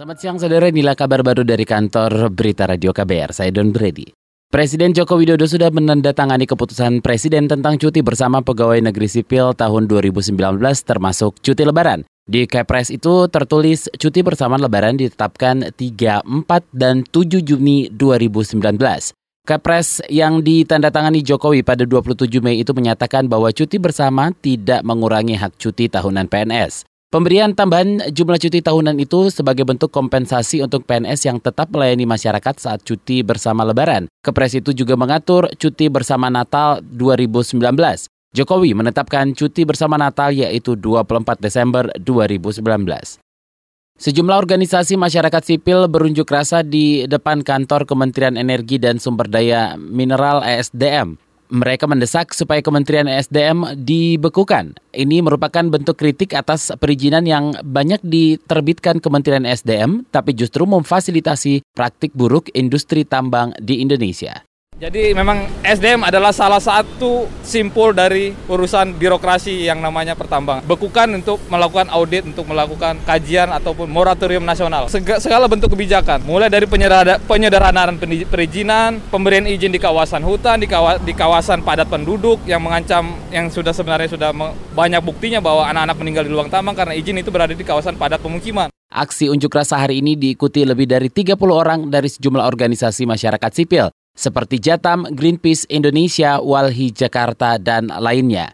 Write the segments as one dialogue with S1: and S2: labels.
S1: Selamat siang saudara, inilah kabar baru dari kantor Berita Radio KBR, saya Don Brady. Presiden Joko Widodo sudah menandatangani keputusan Presiden tentang cuti bersama pegawai negeri sipil tahun 2019 termasuk cuti lebaran. Di Kepres itu tertulis cuti bersama lebaran ditetapkan 3, 4, dan 7 Juni 2019. Kepres yang ditandatangani Jokowi pada 27 Mei itu menyatakan bahwa cuti bersama tidak mengurangi hak cuti tahunan PNS. Pemberian tambahan jumlah cuti tahunan itu sebagai bentuk kompensasi untuk PNS yang tetap melayani masyarakat saat cuti bersama Lebaran. Kepres itu juga mengatur cuti bersama Natal 2019. Jokowi menetapkan cuti bersama Natal yaitu 24 Desember 2019. Sejumlah organisasi masyarakat sipil berunjuk rasa di depan kantor Kementerian Energi dan Sumber Daya Mineral ESDM mereka mendesak supaya Kementerian SDM dibekukan. Ini merupakan bentuk kritik atas perizinan yang banyak diterbitkan Kementerian SDM, tapi justru memfasilitasi praktik buruk industri tambang di Indonesia.
S2: Jadi memang SDM adalah salah satu simpul dari urusan birokrasi yang namanya pertambangan. Bekukan untuk melakukan audit, untuk melakukan kajian ataupun moratorium nasional. Segala bentuk kebijakan, mulai dari penyederhanaan perizinan, pemberian izin di kawasan hutan, di, di kawasan padat penduduk yang mengancam, yang sudah sebenarnya sudah banyak buktinya bahwa anak-anak meninggal di luang tambang karena izin itu berada di kawasan padat pemukiman.
S1: Aksi unjuk rasa hari ini diikuti lebih dari 30 orang dari sejumlah organisasi masyarakat sipil seperti Jatam, Greenpeace Indonesia, Walhi Jakarta, dan lainnya.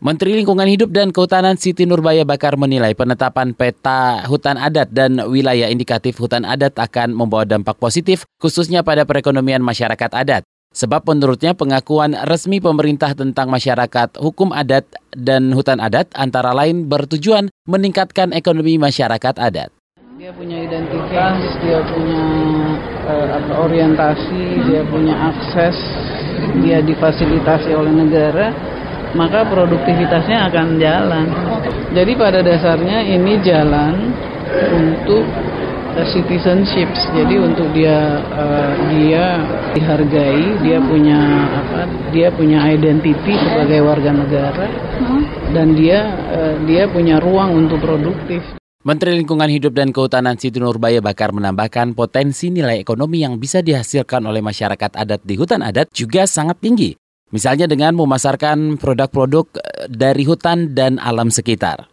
S1: Menteri Lingkungan Hidup dan Kehutanan Siti Nurbaya Bakar menilai penetapan peta hutan adat dan wilayah indikatif hutan adat akan membawa dampak positif khususnya pada perekonomian masyarakat adat. Sebab menurutnya pengakuan resmi pemerintah tentang masyarakat hukum adat dan hutan adat antara lain bertujuan meningkatkan ekonomi masyarakat adat.
S3: Dia punya identitas, dia punya uh, orientasi, dia punya akses, dia difasilitasi oleh negara, maka produktivitasnya akan jalan. Jadi pada dasarnya ini jalan untuk citizenship. Jadi untuk dia uh, dia dihargai, dia punya apa? Dia punya identity sebagai warga negara dan dia uh, dia punya ruang untuk produktif.
S1: Menteri Lingkungan Hidup dan Kehutanan Siti Nurbaya Bakar menambahkan potensi nilai ekonomi yang bisa dihasilkan oleh masyarakat adat di hutan adat juga sangat tinggi. Misalnya dengan memasarkan produk-produk eh, dari hutan dan alam sekitar.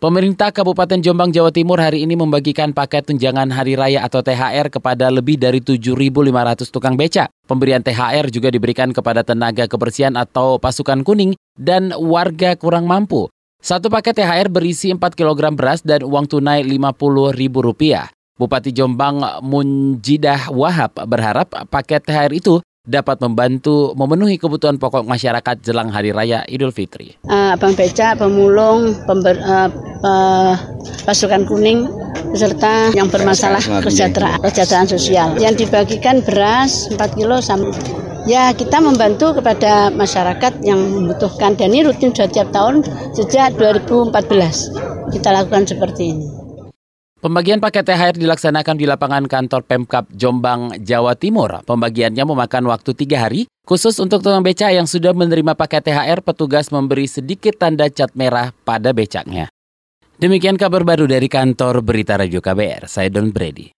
S1: Pemerintah Kabupaten Jombang, Jawa Timur hari ini membagikan paket tunjangan hari raya atau THR kepada lebih dari 7.500 tukang beca. Pemberian THR juga diberikan kepada tenaga kebersihan atau pasukan kuning dan warga kurang mampu. Satu paket THR berisi 4 kg beras dan uang tunai Rp50.000. Bupati Jombang Munjidah Wahab berharap paket THR itu dapat membantu memenuhi kebutuhan pokok masyarakat jelang Hari Raya Idul Fitri.
S4: Uh, Abang Beca, pemulung, pember, uh, uh, pasukan kuning, beserta yang bermasalah kesejahteraan, kesejahteraan sosial. Yang dibagikan beras 4 kilo sama ya kita membantu kepada masyarakat yang membutuhkan dan ini rutin sudah tiap tahun sejak 2014 kita lakukan seperti ini.
S1: Pembagian paket THR dilaksanakan di lapangan kantor Pemkap Jombang, Jawa Timur. Pembagiannya memakan waktu tiga hari. Khusus untuk tukang beca yang sudah menerima paket THR, petugas memberi sedikit tanda cat merah pada becaknya. Demikian kabar baru dari kantor Berita Radio KBR. Saya Don Brady.